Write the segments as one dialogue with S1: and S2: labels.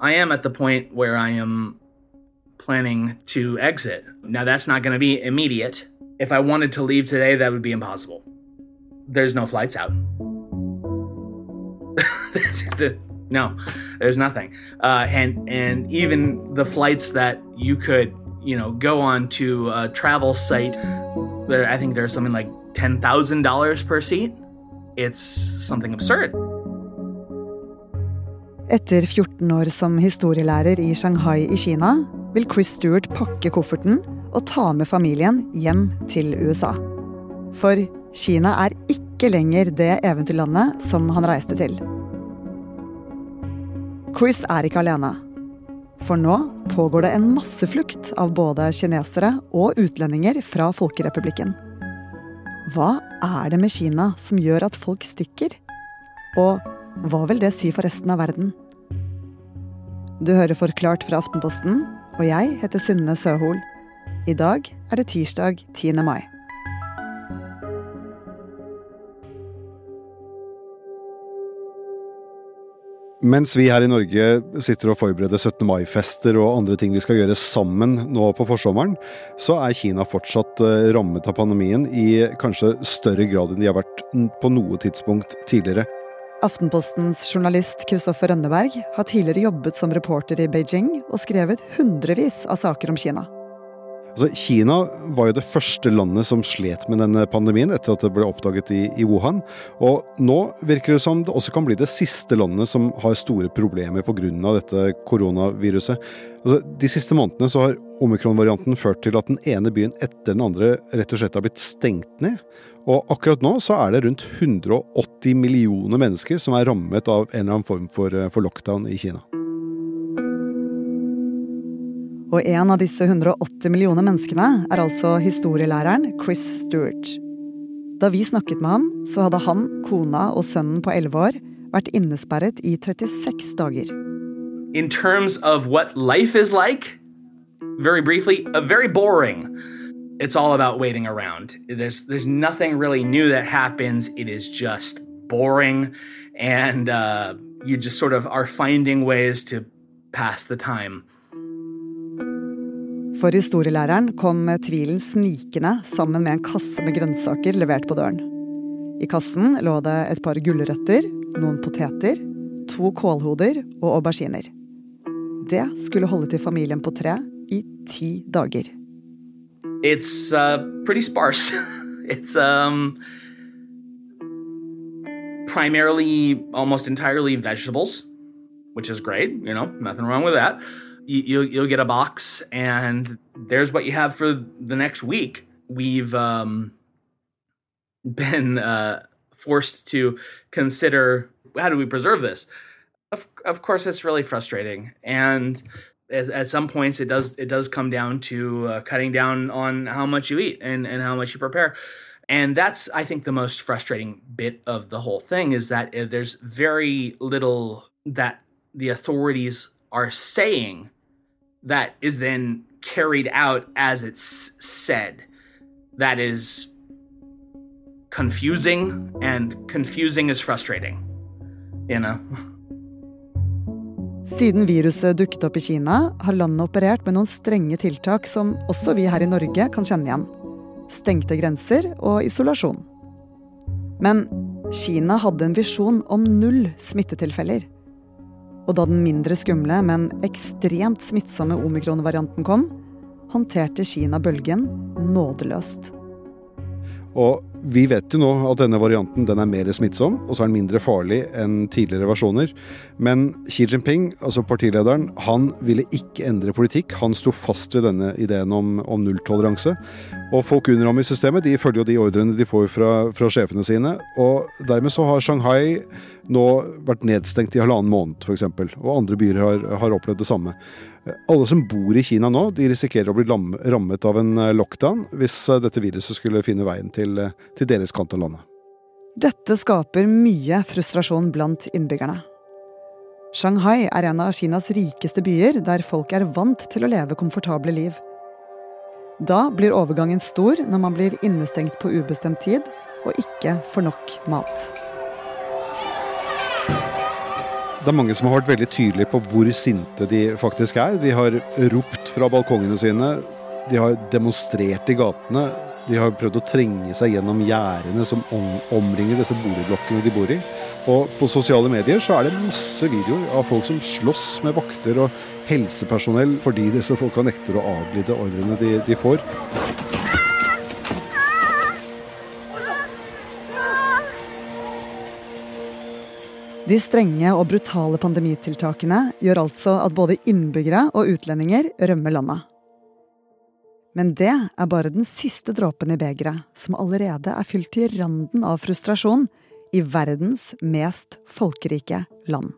S1: I am at the point where I am planning to exit. Now, that's not going to be immediate. If I wanted to leave today, that would be impossible. There's no flights out. no, there's nothing. Uh, and and even the flights that you could, you know, go on to a travel site, where I think there's something like ten thousand dollars per seat. It's something absurd.
S2: Etter 14 år som historielærer i Shanghai i Kina vil Chris Stewart pakke kofferten og ta med familien hjem til USA. For Kina er ikke lenger det eventyrlandet som han reiste til. Chris er ikke alene. For nå pågår det en masseflukt av både kinesere og utlendinger fra Folkerepublikken. Hva er det med Kina som gjør at folk stikker? Og hva vil det si for resten av verden? Du hører Forklart fra Aftenposten, og jeg heter Synne Søhol. I dag er det tirsdag 10. mai.
S3: Mens vi her i Norge sitter og forbereder 17. mai-fester og andre ting vi skal gjøre sammen nå på forsommeren, så er Kina fortsatt eh, rammet av pandemien i kanskje større grad enn de har vært på noe tidspunkt tidligere.
S2: Aftenpostens journalist Kristoffer Rønneberg har tidligere jobbet som reporter i Beijing og skrevet hundrevis av saker om Kina.
S3: Altså, Kina var jo det første landet som slet med denne pandemien etter at det ble oppdaget i, i, Wuhan. Og nå virker det som det også kan bli det siste landet som har store problemer pga. dette koronaviruset. Altså, de siste månedene så har omikron-varianten ført til at den ene byen etter den andre rett og slett har blitt stengt ned. Og akkurat nå så er det rundt 180 millioner mennesker som er rammet av en eller annen form for, eh, for lockdown i Kina.
S2: Og en av disse 180 millioner menneskene er altså historielæreren Chris Stewart. Da vi snakket med ham, så hadde han, kona og sønnen på 11 år vært innesperret i 36 dager.
S1: In terms of what life is like, very briefly, very boring. it's all about waiting around. There's there's nothing really new that happens. It is just boring, and uh, you just sort of are finding ways to pass the time.
S2: For historielæreren kom tvilen snikende sammen med en kasse med grønnsaker levert på døren. I kassen lå det et par gulrøtter, noen poteter, to kålhoder og auberginer. Det skulle holde til familien på tre i ti dager.
S1: It's uh, pretty sparse. it's um, primarily almost entirely vegetables, which is great. You know, nothing wrong with that. You, you'll, you'll get a box, and there's what you have for the next week. We've um, been uh, forced to consider how do we preserve this. Of, of course, it's really frustrating, and at, at, some points it does it does come down to uh, cutting down on how much you eat and and how much you prepare and that's i think the most frustrating bit of the whole thing is that uh, there's very little that the authorities are saying that is then carried out as it's said that is confusing and confusing is frustrating you know
S2: Siden viruset dukket opp i Kina, har landet operert med noen strenge tiltak som også vi her i Norge kan kjenne igjen. Stengte grenser og isolasjon. Men Kina hadde en visjon om null smittetilfeller. Og da den mindre skumle, men ekstremt smittsomme omikron-varianten kom, håndterte Kina bølgen nådeløst.
S3: Og vi vet jo nå at denne varianten den er mer smittsom, og så er den mindre farlig enn tidligere versjoner. Men Xi Jinping, altså partilederen, han ville ikke endre politikk. Han sto fast ved denne ideen om, om nulltoleranse. Og folk under ham i systemet de følger jo de ordrene de får fra, fra sjefene sine. Og dermed så har Shanghai nå vært nedstengt i halvannen måned, f.eks. Og andre byer har, har opplevd det samme. Alle som bor i Kina nå, de risikerer å bli rammet av en eh, lockdown hvis eh, dette viruset skulle finne veien til, eh, til deres kant av landet.
S2: Dette skaper mye frustrasjon blant innbyggerne. Shanghai er en av Kinas rikeste byer, der folk er vant til å leve komfortable liv. Da blir overgangen stor når man blir innestengt på ubestemt tid og ikke får nok mat.
S3: Det er mange som har vært veldig tydelige på hvor sinte de faktisk er. De har ropt fra balkongene sine, de har demonstrert i gatene. De har prøvd å trenge seg gjennom gjerdene som omringer disse boligblokkene de bor i. Og på sosiale medier så er det masse videoer av folk som slåss med vakter og helsepersonell fordi disse folka nekter å adlyde ordrene de, de får.
S2: De strenge og brutale pandemitiltakene gjør altså at både innbyggere og utlendinger rømmer landet. Men det er bare den siste dråpen i begeret, som allerede er fylt til randen av frustrasjon i verdens mest folkerike land.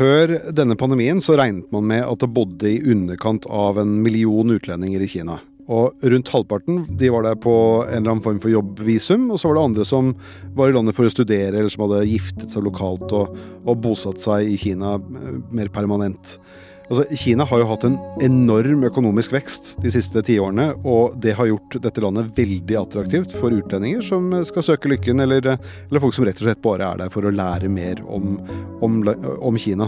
S3: Før denne pandemien så regnet man med at det bodde i underkant av en million utlendinger i Kina. Og rundt halvparten de var der på en eller annen form for jobbvisum, og så var det andre som var i landet for å studere, eller som hadde giftet seg lokalt og, og bosatt seg i Kina eh, mer permanent. Altså, Kina har jo hatt en enorm økonomisk vekst de siste tiårene, og det har gjort dette landet veldig attraktivt for utlendinger som skal søke lykken, eller, eller folk som rett og slett bare er der for å lære mer om, om, om Kina.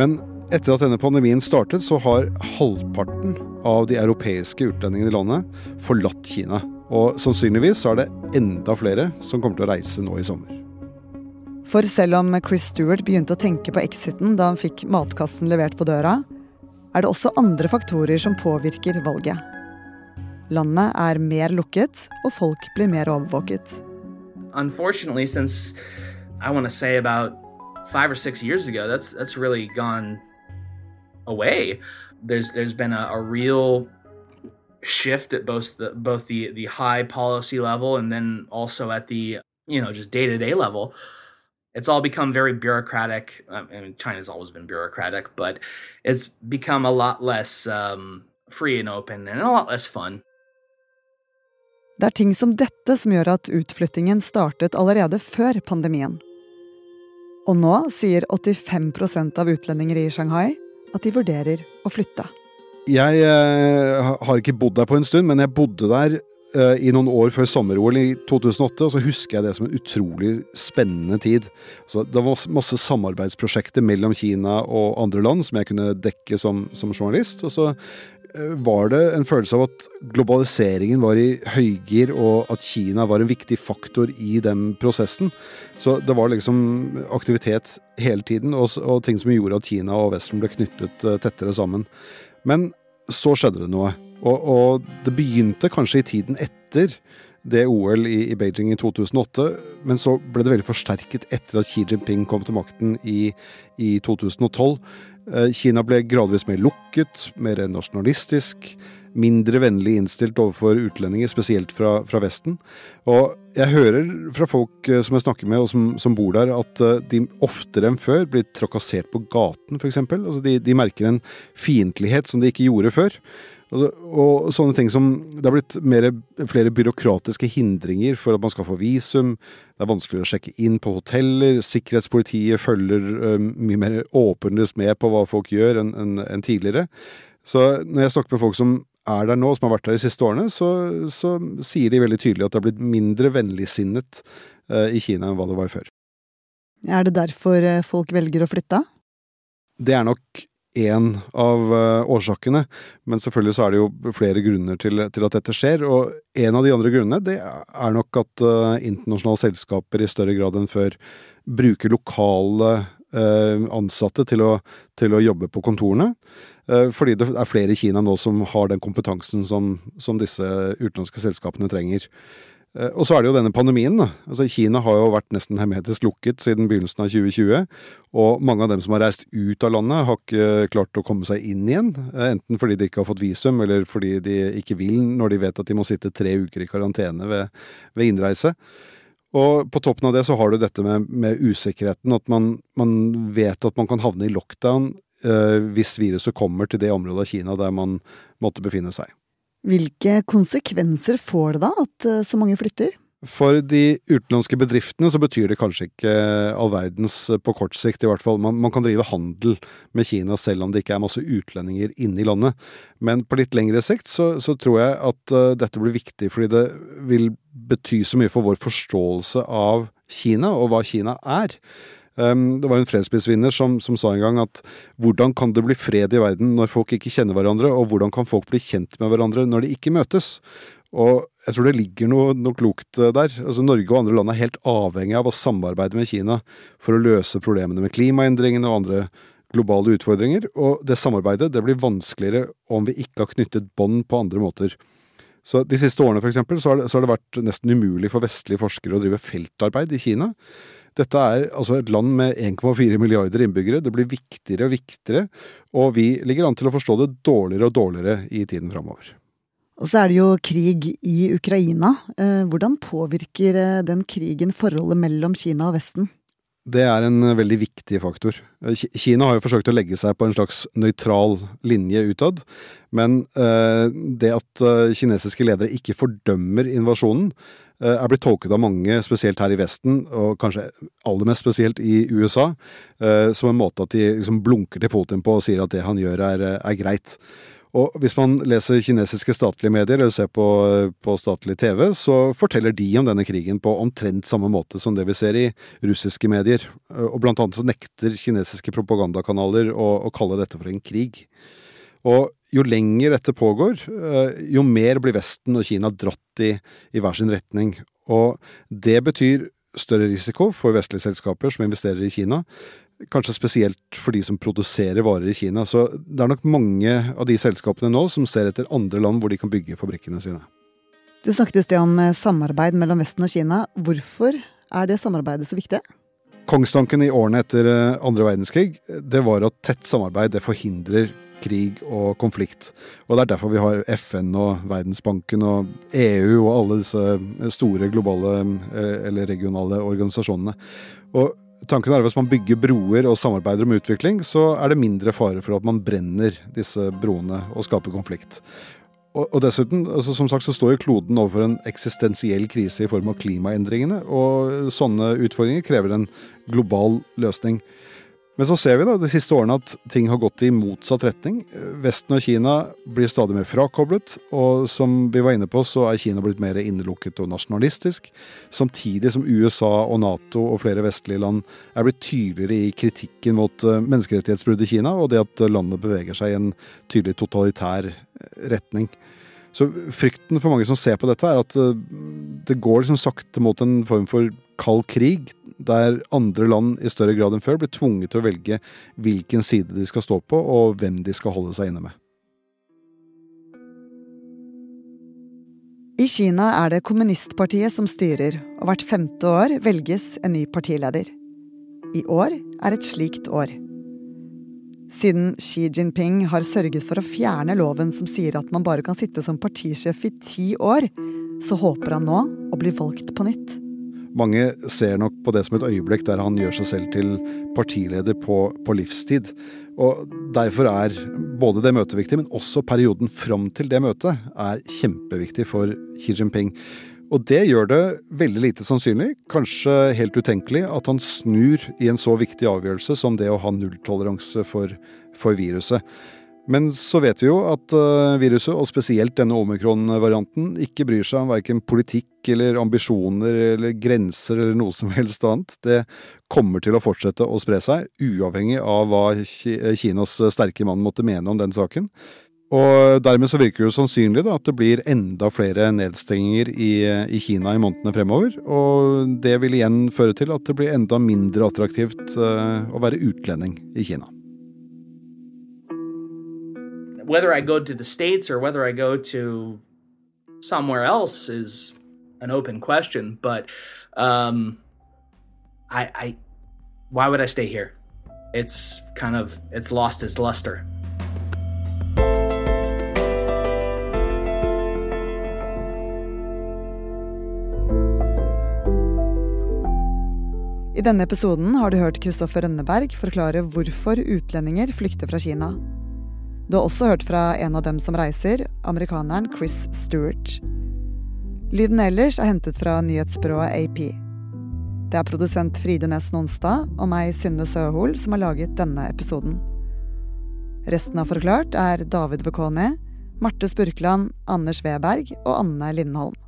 S3: Men etter at denne pandemien startet, så har halvparten av de europeiske utlendingene i landet forlatt Kina. Og sannsynligvis er det enda flere som kommer til å reise nå i sommer.
S2: For selv om Chris Stewart begynte å tenke på exiten da han fikk matkassen levert på døra, er det også andre faktorer som påvirker valget. Landet er mer lukket, og folk blir mer overvåket.
S1: Unfortunately, since I want to say about five or six years ago, that's that's really gone away. There's there's been a, a real shift at both the both the the high policy level and then also at the you know just day to day level it's all become very bureaucratic. I mean, China's always been bureaucratic, but it's become a lot less um, free and open and a lot less fun.
S2: Det er ting som dette som gjør at utflyttingen startet allerede før pandemien. Og nå sier 85% av utlendinger i Shanghai at de vurderer å flytte.
S3: Jeg eh, har ikke bodd der på en stund, men jeg bodde der i noen år før sommer-OL i 2008, og så husker jeg det som en utrolig spennende tid. Så det var masse samarbeidsprosjekter mellom Kina og andre land som jeg kunne dekke som, som journalist. Og så eh, var det en følelse av at globaliseringen var i høygir, og at Kina var en viktig faktor i den prosessen. Så det var liksom aktivitet hele tiden, og, og ting som gjorde at Kina og Vesten ble knyttet eh, tettere sammen. Men så skjedde det noe. Og, og, det begynte kanskje i tiden etter det OL i, i, Beijing i 2008, men så ble det veldig forsterket etter at Xi Jinping kom til makten i, i 2012. Eh, Kina ble gradvis mer lukket, mer nasjonalistisk, mindre vennlig innstilt overfor utlendinger, spesielt fra, fra Vesten. Og jeg hører fra folk eh, som jeg snakker med og som, som bor der, at eh, de oftere enn før blir trakassert på gaten, f.eks. Altså de, de merker en fiendtlighet som de ikke gjorde før. Og, og, sånne ting som Det har blitt mer, flere byråkratiske hindringer for at man skal få visum. Det er vanskeligere å sjekke inn på hoteller. Sikkerhetspolitiet følger uh, mye mer åpenlyst med på hva folk gjør enn en, en tidligere. Så når jeg snakker med folk som er der nå, som har vært der de siste årene, så, så sier de veldig tydelig at det har blitt mindre vennligsinnet uh, i Kina enn hva det var før.
S2: Er det derfor folk velger å flytte?
S3: Det er nok én av uh, årsakene, men selvfølgelig så er det jo flere grunner til, til, at dette skjer. Og en av de andre grunnene det er nok at uh, internasjonale selskaper i større grad enn før bruker lokale uh, ansatte til å, til å, jobbe på kontorene. fordi det er flere i Kina nå som har den kompetansen som, som disse utenlandske selskapene trenger. Eh, og så er det jo denne pandemien. da. Altså Kina har jo vært nesten hermetisk lukket siden begynnelsen av 2020. Og mange av dem som har reist ut av landet, har ikke klart å komme seg inn igjen. Eh, enten fordi de ikke har fått visum, eller fordi de ikke vil når de vet at de må sitte tre uker i karantene ved, ved innreise. Og på toppen av det så har du dette med, med usikkerheten. At man, man, vet at man kan havne i lockdown eh, hvis viruset kommer til det området av Kina der man måtte befinne seg.
S2: Hvilke konsekvenser får det da at eh, så mange flytter?
S3: For de utenlandske bedriftene så betyr det kanskje ikke all verdens på kort sikt, i hvert fall. Man, man, kan drive handel med Kina selv om det ikke er masse utlendinger inne i landet. Men på litt lengre sikt så, så tror jeg at uh, dette blir viktig, fordi det vil bety så mye for vår forståelse av Kina og hva Kina er. Um, det var en fredsprisvinner som, som, sa en gang at hvordan kan det bli fred i verden når folk ikke kjenner hverandre, og hvordan kan folk bli kjent med hverandre når de ikke møtes? Og jeg tror det ligger noe, noe, klokt eh, der. Altså Norge og andre land er helt avhengig av å samarbeide med Kina for å løse problemene med klimaendringene og andre globale utfordringer, og det samarbeidet det blir vanskeligere om vi ikke har knyttet bånd på andre måter. Så De siste årene for eksempel, så har, det, så har det vært nesten umulig for vestlige forskere å drive feltarbeid i Kina. Dette er altså et land med 1,4 milliarder innbyggere. Det blir viktigere og viktigere, og vi ligger an til å forstå det dårligere og dårligere i tiden framover.
S2: Og så er det jo krig i Ukraina. Eh, hvordan påvirker eh, den krigen forholdet mellom Kina og Vesten?
S3: Det er en eh, veldig viktig faktor. Kina har jo forsøkt å legge seg på en slags nøytral linje utad, men det at kinesiske ledere ikke fordømmer invasjonen, er blitt tolket av mange, spesielt her i Vesten, og kanskje aller mest spesielt i USA, som en måte at de liksom blunker til Putin på og sier at det han gjør er, er greit. Og hvis man leser kinesiske statlige medier eller ser på, på, statlig TV, så forteller de om denne krigen på omtrent samme måte som det vi ser i russiske medier. Og blant annet så nekter kinesiske propagandakanaler å, å kalle dette for en krig. Og jo lenger dette pågår, eh, jo mer blir Vesten og Kina dratt i, i hver sin retning. Og det betyr større risiko for vestlige selskaper som investerer i Kina, Kanskje spesielt for de som produserer varer i Kina. Så det er nok mange av de selskapene nå som ser etter andre land hvor de kan bygge fabrikkene sine.
S2: Du snakket i sted om eh, samarbeid mellom Vesten og Kina. Hvorfor er det samarbeidet så viktig?
S3: Kongstanken i årene etter eh, andre verdenskrig det var at tett samarbeid det forhindrer krig og konflikt. Og Det er derfor vi har FN og Verdensbanken og EU og alle disse store globale eh, eller regionale organisasjonene. Og Tanken er at hvis man bygger broer og samarbeider om utvikling, så er det mindre fare for at man brenner disse broene og skaper konflikt. Og dessuten, altså som sagt, så står jo kloden overfor en eksistensiell krise i form av klimaendringene, og sånne utfordringer krever en global løsning. Men så ser vi da de siste årene at ting har gått i motsatt retning. Vesten og Kina blir stadig mer frakoblet, og som vi var inne på, så er Kina blitt mer innelukket og nasjonalistisk. Samtidig som USA og Nato og flere vestlige land er blitt tydeligere i kritikken mot eh, menneskerettighetsbrudd i Kina, og det at landet beveger seg i en tydelig totalitær eh, retning. Så frykten for mange som ser på dette, er at eh, det går liksom sakte mot en form for kald krig der andre land i større grad enn før blir tvunget til å velge hvilken side de skal stå på, og hvem de skal holde seg inne med.
S2: I Kina er det kommunistpartiet som styrer, og hvert femte år velges en ny partileder. I år er et slikt år. Siden Xi Jinping har sørget for å fjerne loven som sier at man bare kan sitte som partisjef i ti år, så håper han nå å bli valgt på nytt.
S3: Mange ser nok på det som et øyeblikk der han gjør seg selv til partileder på, på livstid. Og Derfor er både det møtet viktig, men også perioden fram til det møtet er kjempeviktig for Xi Jinping. Og det gjør det veldig lite sannsynlig, kanskje helt utenkelig, at han snur i en så viktig avgjørelse som det å ha nulltoleranse for, for viruset. Men så vet vi jo at uh, viruset, og spesielt denne omikron-varianten, ikke bryr seg om verken politikk eller ambisjoner eller grenser eller noe som helst annet. Det kommer til å fortsette å spre seg, uavhengig av hva Kinas sterke mann måtte mene om den saken. Og dermed så virker det jo sannsynlig da, at det blir enda flere nedstenginger i, i, Kina i månedene fremover. Og det vil igjen føre til at det blir enda mindre attraktivt uh, å være utlending i Kina.
S1: Whether I go to the States or whether I go to somewhere else is an open question. But um, I, I, why would I stay here? It's kind of it's lost its luster.
S2: I denne episoden har du hørt Kristoffer Rønneberg forklare hvorfor utlendinger flykter fra Kina. Du har også hørt fra en av dem som reiser, amerikaneren Chris Stewart. Lyden ellers er hentet fra nyhetsbyrået AP. Det er produsent Fride Næss Nonstad og meg, Synne Søhol, som har laget denne episoden. Resten av Forklart er David Vekoni, Marte Spurkland, Anders Weberg og Anne Lindholm.